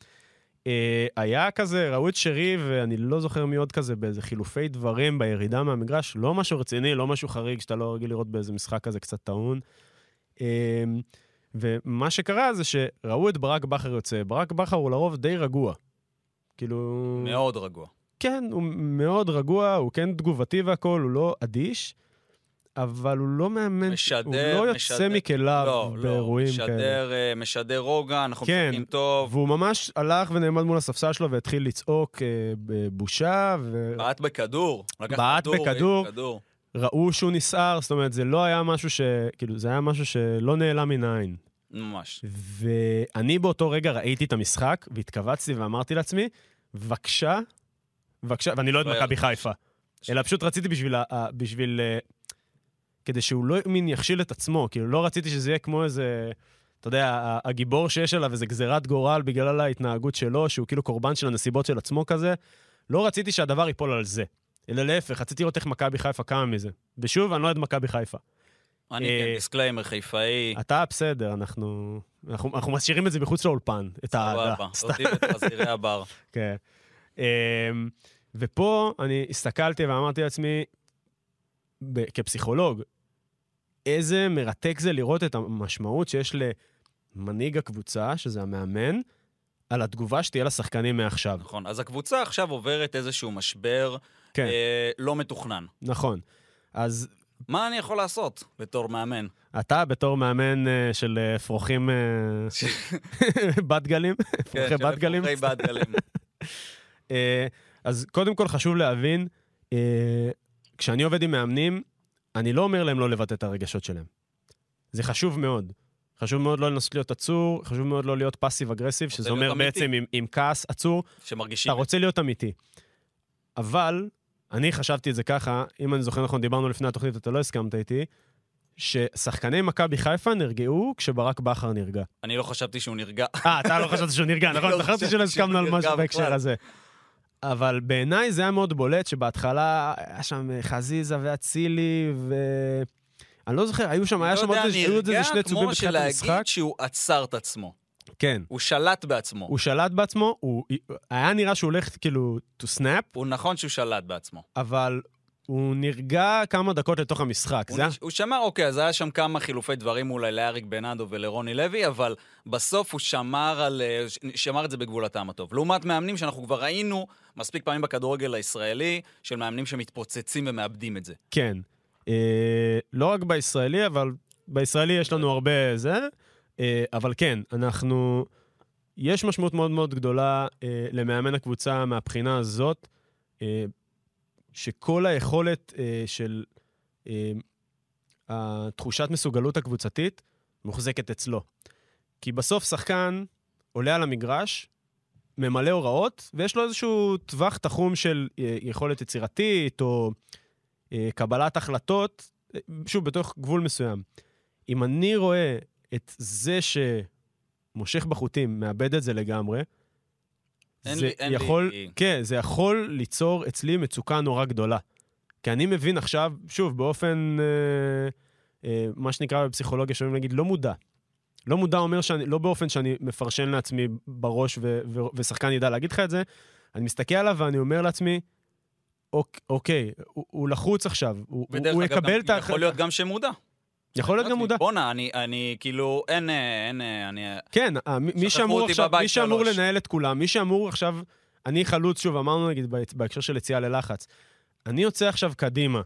אה, היה כזה, ראו את שרי, ואני לא זוכר מי עוד כזה, באיזה חילופי דברים בירידה מהמגרש. לא משהו רציני, לא משהו חריג שאתה לא רגיל לראות באיזה משחק כזה קצת טעון. אה, ומה שקרה זה שראו את ברק בכר יוצא. ברק בכר הוא לרוב די רגוע. כאילו... מאוד רגוע. כן, הוא מאוד רגוע, הוא כן תגובתי והכול, הוא לא אדיש, אבל הוא לא מאמן, משדר, הוא לא יוצא משדר- מכליו לא, לא, באירועים כאלה. משדר, אה, משדר רוגע, אנחנו כן, משחקים טוב. והוא ממש הלך ונעמד מול הספסל שלו והתחיל לצעוק אה, בבושה, בעט בכדור. בעט כדור, בכדור. וראו שהוא נסער, זאת אומרת, זה לא היה משהו ש... כאילו, זה היה משהו שלא נעלם מן העין. ממש. ואני באותו רגע ראיתי את המשחק, והתכווצתי ואמרתי לעצמי, בבקשה, בבקשה, ואני לא את לא מכבי. חיפה, אלא פשוט רציתי בשביל, ה- בשביל, אה, כדי שהוא לא מין יכשיל את עצמו, כאילו לא רציתי שזה יהיה כמו איזה, אתה יודע, הגיבור שיש עליו איזה גזירת גורל בגלל ההתנהגות שלו, שהוא כאילו קורבן של הנסיבות של עצמו כזה, לא רציתי שהדבר ייפול על זה. אלא להפך, רציתי לראות איך מכבי חיפה קמה מזה. ושוב, אני לא אוהד מכבי חיפה. אני אה, כן, disclaimer, חיפאי. אתה בסדר, אנחנו, אנחנו, משאירים את זה מחוץ לאולפן, את האהדה. סבבה. *laughs* אותי ואת חזירי הבר. כן. אמ, ופה אני הסתכלתי ואמרתי לעצמי, כפסיכולוג, איזה מרתק זה לראות את המשמעות שיש למנהיג הקבוצה, שזה המאמן, על התגובה שתהיה לשחקנים מעכשיו. נכון. אז הקבוצה עכשיו עוברת איזשהו משבר כן, אה, לא מתוכנן. נכון. אז מה אני יכול לעשות בתור מאמן? אתה בתור מאמן אה, של אה, אפרוחים אה, *laughs* בת גלים, אפרוחי של אפרוחי בת גלים. *laughs* אה, אז קודם כל חשוב להבין, אה, כשאני עובד עם מאמנים, אני לא אומר להם לא לבטא את הרגשות שלהם. זה חשוב מאוד. חשוב מאוד לא לנסות להיות עצור, חשוב מאוד לא להיות פאסיב אגרסיב, שזה אומר אמיתי. בעצם עם, עם כעס עצור, שמרגישים... אתה רוצה להיות אמיתי. אבל, אני חשבתי את זה ככה, אם אני זוכר נכון, דיברנו לפני התוכנית, אתה לא הסכמת איתי, ששחקני מכבי חיפה נרגעו כשברק בכר נרגע. אני לא חשבתי שהוא נרגע. אה, אתה לא חשבת שהוא נרגע, *laughs* נכון? לא זכרתי חשבתי שלא הסכמנו על משהו נרגע בהקשר. הזה. אבל בעיניי זה היה מאוד בולט, שבהתחלה היה שם חזיזה ואצילי, ו... אני לא זוכר, היו שם, היה שם עוד איזה- היו עוד איזה שני צהובים כמו בתחילת המשחק. שלהגיד שהוא עצר את עצמו. כן. הוא שלט בעצמו. הוא שלט בעצמו, הוא... היה נראה שהוא הולך כאילו to snap, הוא נכון שהוא שלט בעצמו. אבל הוא נרגע כמה דקות לתוך המשחק. הוא זה היה- נש- הוא שמר, אוקיי, אז היה שם כמה חילופי דברים אולי לאריק בנאדו ולרוני לוי, אבל בסוף הוא שמר, על, אה, שמר את זה בגבול הטעם הטוב. לעומת מאמנים שאנחנו כבר ראינו מספיק פעמים בכדורגל הישראלי, של מאמנים שמתפוצצים ומאבדים את זה. כן. אה, לא רק בישראלי, אבל בישראלי יש לנו הרבה זה. אה, אבל כן, אנחנו... יש משמעות מאוד מאוד גדולה אה, למאמן הקבוצה מהבחינה הזאת, אה, שכל היכולת אה, של אה, התחושת מסוגלות הקבוצתית מוחזקת אצלו. כי בסוף שחקן עולה על המגרש, ממלא הוראות, ויש לו איזשהו טווח תחום של אה, יכולת יצירתית, או אה, קבלת החלטות, אה, שוב, בתוך גבול מסוים. אם אני רואה את זה שמושך בחוטים, מאבד את זה לגמרי, אין זה לי- אין יכול, לי- כן, זה יכול ליצור אצלי מצוקה נורא גדולה. כי אני מבין עכשיו, שוב, באופן, אה, אה, מה שנקרא בפסיכולוגיה, שאומרים להגיד, לא מודע. לא מודע אומר שאני, לא באופן שאני מפרשן לעצמי בראש ו, ו, ושחקן ידע להגיד לך את זה, אני מסתכל עליו ואני אומר לעצמי, אוק, אוקיי, הוא, הוא לחוץ עכשיו, הוא, הוא אגב, יקבל את ההח- יכול להיות גם שמודע. יכול להיות גם מודע. בואנה, אני, אני כאילו, אין, אה, אין, אה, אני... כן, אה, מי- מי שאמור עכשיו, מי שאמור. לנהל את כולם, מי שאמור עכשיו, אני חלוץ, שוב, אמרנו נגיד בהק- בהקשר של יציאה ללחץ, אני יוצא עכשיו קדימה,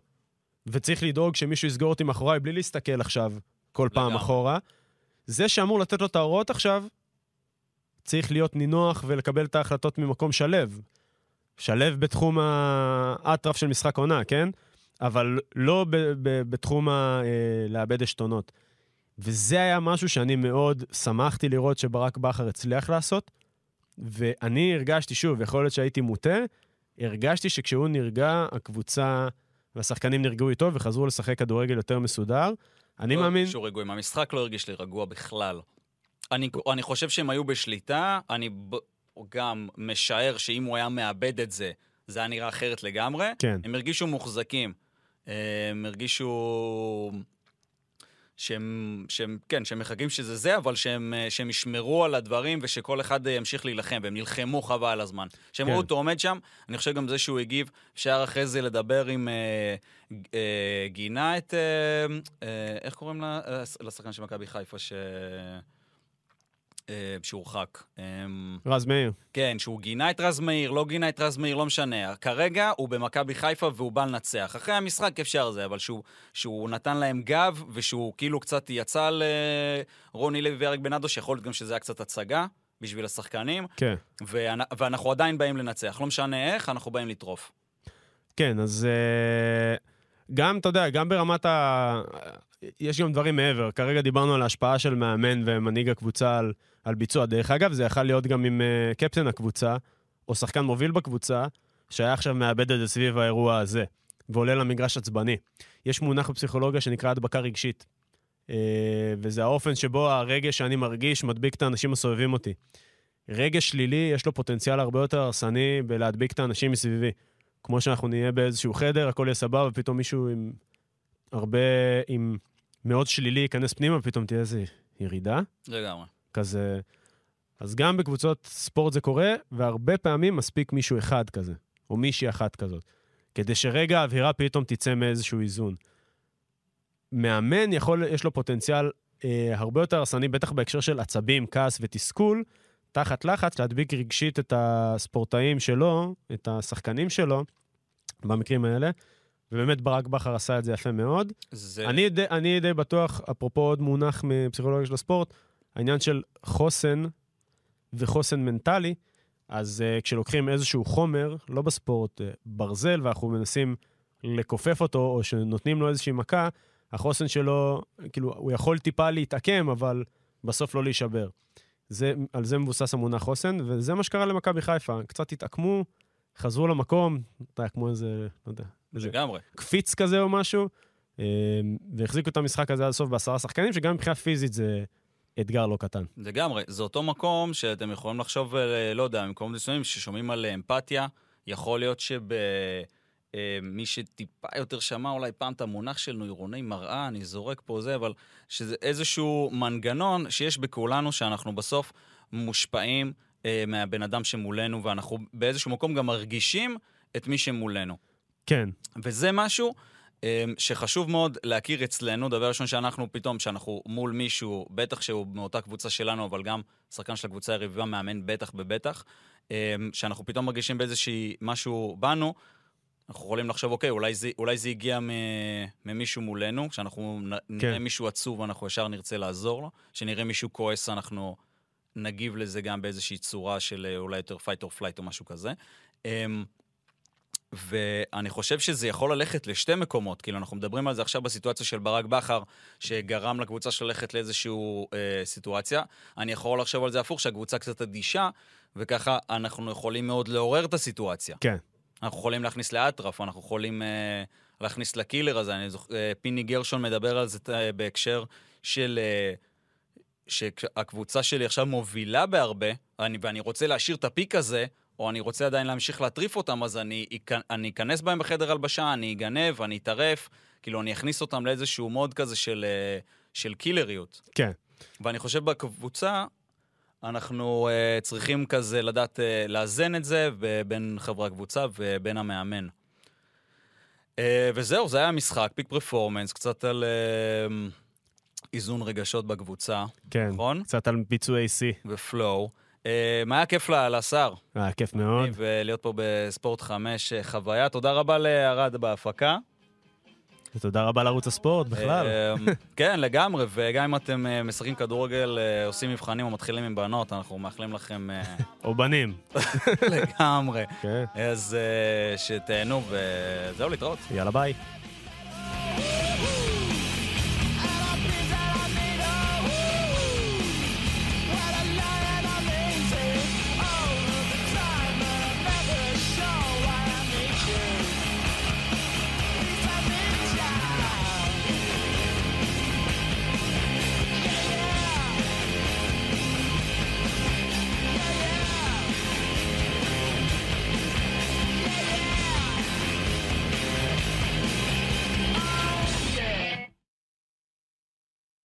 וצריך לדאוג שמישהו יסגור אותי מאחוריי בלי להסתכל עכשיו כל פעם לגמרי. אחורה. זה שאמור לתת לו את ההוראות עכשיו, צריך להיות נינוח ולקבל את ההחלטות ממקום שלב. שלב בתחום האטרף של משחק עונה, כן? אבל לא ב- ב- בתחום ה... אה, לאבד עשתונות. וזה היה משהו שאני מאוד שמחתי לראות שברק בכר הצליח לעשות, ואני הרגשתי, שוב, יכול להיות שהייתי מוטה, הרגשתי שכשהוא נרגע, הקבוצה והשחקנים נרגעו איתו וחזרו לשחק כדורגל יותר מסודר. אני לא מאמין... הרגישו רגועים. המשחק לא הרגיש לי רגוע בכלל. אני, אני חושב שהם היו בשליטה, אני ב, גם משער שאם הוא היה מאבד את זה, זה היה נראה אחרת לגמרי. כן. הם הרגישו מוחזקים. הם הרגישו שהם, שהם, כן, שהם מחכים שזה זה, אבל שהם, שהם ישמרו על הדברים ושכל אחד ימשיך להילחם, והם נלחמו חבל על הזמן. כשהם כן. ראו אותו עומד שם, אני חושב גם זה שהוא הגיב, אפשר אחרי זה לדבר עם אה, אה, גינה את, אה, אה, איך קוראים? אה, לשחקן של מכבי חיפה, ש... אה, שהורחק. אה, רז מאיר. כן, שהוא גינה את רז מאיר, לא גינה את רז מאיר, לא משנה. כרגע הוא במכבי חיפה והוא בא לנצח. אחרי המשחק אפשר זה, אבל שהוא, שהוא נתן להם גב, ושהוא כאילו קצת יצא לרוני לוי ואריק בנאדו, שיכול להיות גם שזה היה קצת הצגה בשביל השחקנים. כן. ואנ... ואנחנו עדיין באים לנצח. לא משנה איך, אנחנו באים לטרוף. כן, אז אה, גם, אתה יודע, גם ברמת ה... יש גם דברים מעבר. כרגע דיברנו על ההשפעה של מאמן ומנהיג הקבוצה על, על ביצוע. דרך אגב, זה יכול להיות גם עם uh, קפטן הקבוצה, או שחקן מוביל בקבוצה, שהיה עכשיו מאבד את זה סביב האירוע הזה, ועולה למגרש עצבני. יש מונח בפסיכולוגיה שנקרא הדבקה רגשית, uh, וזה האופן שבו הרגש שאני מרגיש מדביק את האנשים הסובבים אותי. רגש שלילי, יש לו פוטנציאל הרבה יותר הרסני בלהדביק את האנשים מסביבי. כמו שאנחנו נהיה באיזשהו חדר, הכל יהיה סבבה, ופתאום מישהו עם הרבה, עם מאוד שלילי ייכנס פנימה, ופתאום תהיה איזו ירידה. לגמרי. כזה. אז גם בקבוצות ספורט זה קורה, והרבה פעמים מספיק מישהו אחד כזה, או מישהי אחת כזאת, כדי שרגע האווירה פתאום תצא מאיזשהו איזון. מאמן יכול, יש לו פוטנציאל אה, הרבה יותר הרסני, בטח בהקשר של עצבים, כעס ותסכול, תחת לחץ, להדביק רגשית את הספורטאים שלו, את השחקנים שלו, במקרים האלה. ובאמת ברק בכר עשה את זה יפה מאוד. זה... אני, די, אני די בטוח, אפרופו עוד מונח מפסיכולוגיה של הספורט, העניין של חוסן וחוסן מנטלי, אז uh, כשלוקחים איזשהו חומר, לא בספורט, uh, ברזל, ואנחנו מנסים לכופף אותו, או שנותנים לו איזושהי מכה, החוסן שלו, כאילו, הוא יכול טיפה להתעקם, אבל בסוף לא להישבר. זה, על זה מבוסס המונח חוסן, וזה מה שקרה למכבי חיפה. קצת התעקמו, חזרו למקום, אתה יודע, כמו איזה, לא יודע, איזה לגמרי. קפיץ כזה או משהו, אה, והחזיקו את המשחק הזה עד הסוף בעשרה שחקנים, שגם מבחינה פיזית זה אתגר לא קטן. לגמרי. זה אותו מקום שאתם יכולים לחשוב, אה, לא יודע, במקומות מסוימים ששומעים על אמפתיה, יכול להיות שב... אה, מי שטיפה יותר שמע אולי פעם את המונח של נוירוני מראה, אני זורק פה זה, אבל שזה איזשהו מנגנון שיש בכולנו, שאנחנו בסוף מושפעים אה, מהבן אדם שמולנו, ואנחנו באיזשהו מקום גם מרגישים את מי שמולנו. כן. וזה משהו אה, שחשוב מאוד להכיר אצלנו. דבר ראשון שאנחנו פתאום, שאנחנו מול מישהו, בטח שהוא מאותה קבוצה שלנו, אבל גם שחקן של הקבוצה היריבה, מאמן בטח ובטח, אה, שאנחנו פתאום מרגישים באיזשהי משהו בנו, אנחנו יכולים לחשוב, אוקיי, אולי זה, אולי זה הגיע ממישהו מולנו, כשאנחנו כן. נראה מישהו עצוב, אנחנו ישר נרצה לעזור לו, כשנראה מישהו כועס, אנחנו נגיב לזה גם באיזושהי צורה של אה, אולי יותר fight or flight או משהו כזה. ואני חושב שזה יכול ללכת לשתי מקומות, כאילו אנחנו מדברים על זה עכשיו בסיטואציה של ברק בכר, שגרם לקבוצה שלו ללכת לאיזושהי אה, סיטואציה. אני יכול לחשוב על זה הפוך, שהקבוצה קצת אדישה, וככה אנחנו יכולים מאוד לעורר את הסיטואציה. כן. אנחנו יכולים להכניס לאטרף, אנחנו יכולים אה, להכניס לקילר הזה. אני זוכר, אה, פיני גרשון מדבר על זה אה, בהקשר של... אה, שהקבוצה שלי עכשיו מובילה בהרבה, אני, ואני רוצה להשאיר את הפיק הזה, או אני רוצה עדיין להמשיך להטריף אותם, אז אני, אני אכנס בהם בחדר הלבשה, אני אגנב, אני אטרף, כאילו אני אכניס אותם לאיזשהו מוד כזה של, אה, של קילריות. כן. ואני חושב בקבוצה, אנחנו uh, צריכים כזה לדעת uh, לאזן את זה בין חברי הקבוצה ובין המאמן. Uh, וזהו, זה היה המשחק, פיק פרפורמנס, קצת על uh, איזון רגשות בקבוצה, כן, נכון? קצת על ביצועי שיא. ופלואו. Uh, מה היה כיף לשר? היה כיף מאוד. ולהיות פה בספורט 5 חוויה. תודה רבה לארד בהפקה. ותודה רבה לערוץ הספורט בכלל. *laughs* כן, לגמרי, וגם אם אתם אה, משחקים כדורגל, אה, עושים מבחנים או מתחילים עם בנות, אנחנו מאחלים לכם... אה, *laughs* או בנים. *laughs* לגמרי. כן. אז שתהנו, וזהו, להתראות. יאללה, ביי.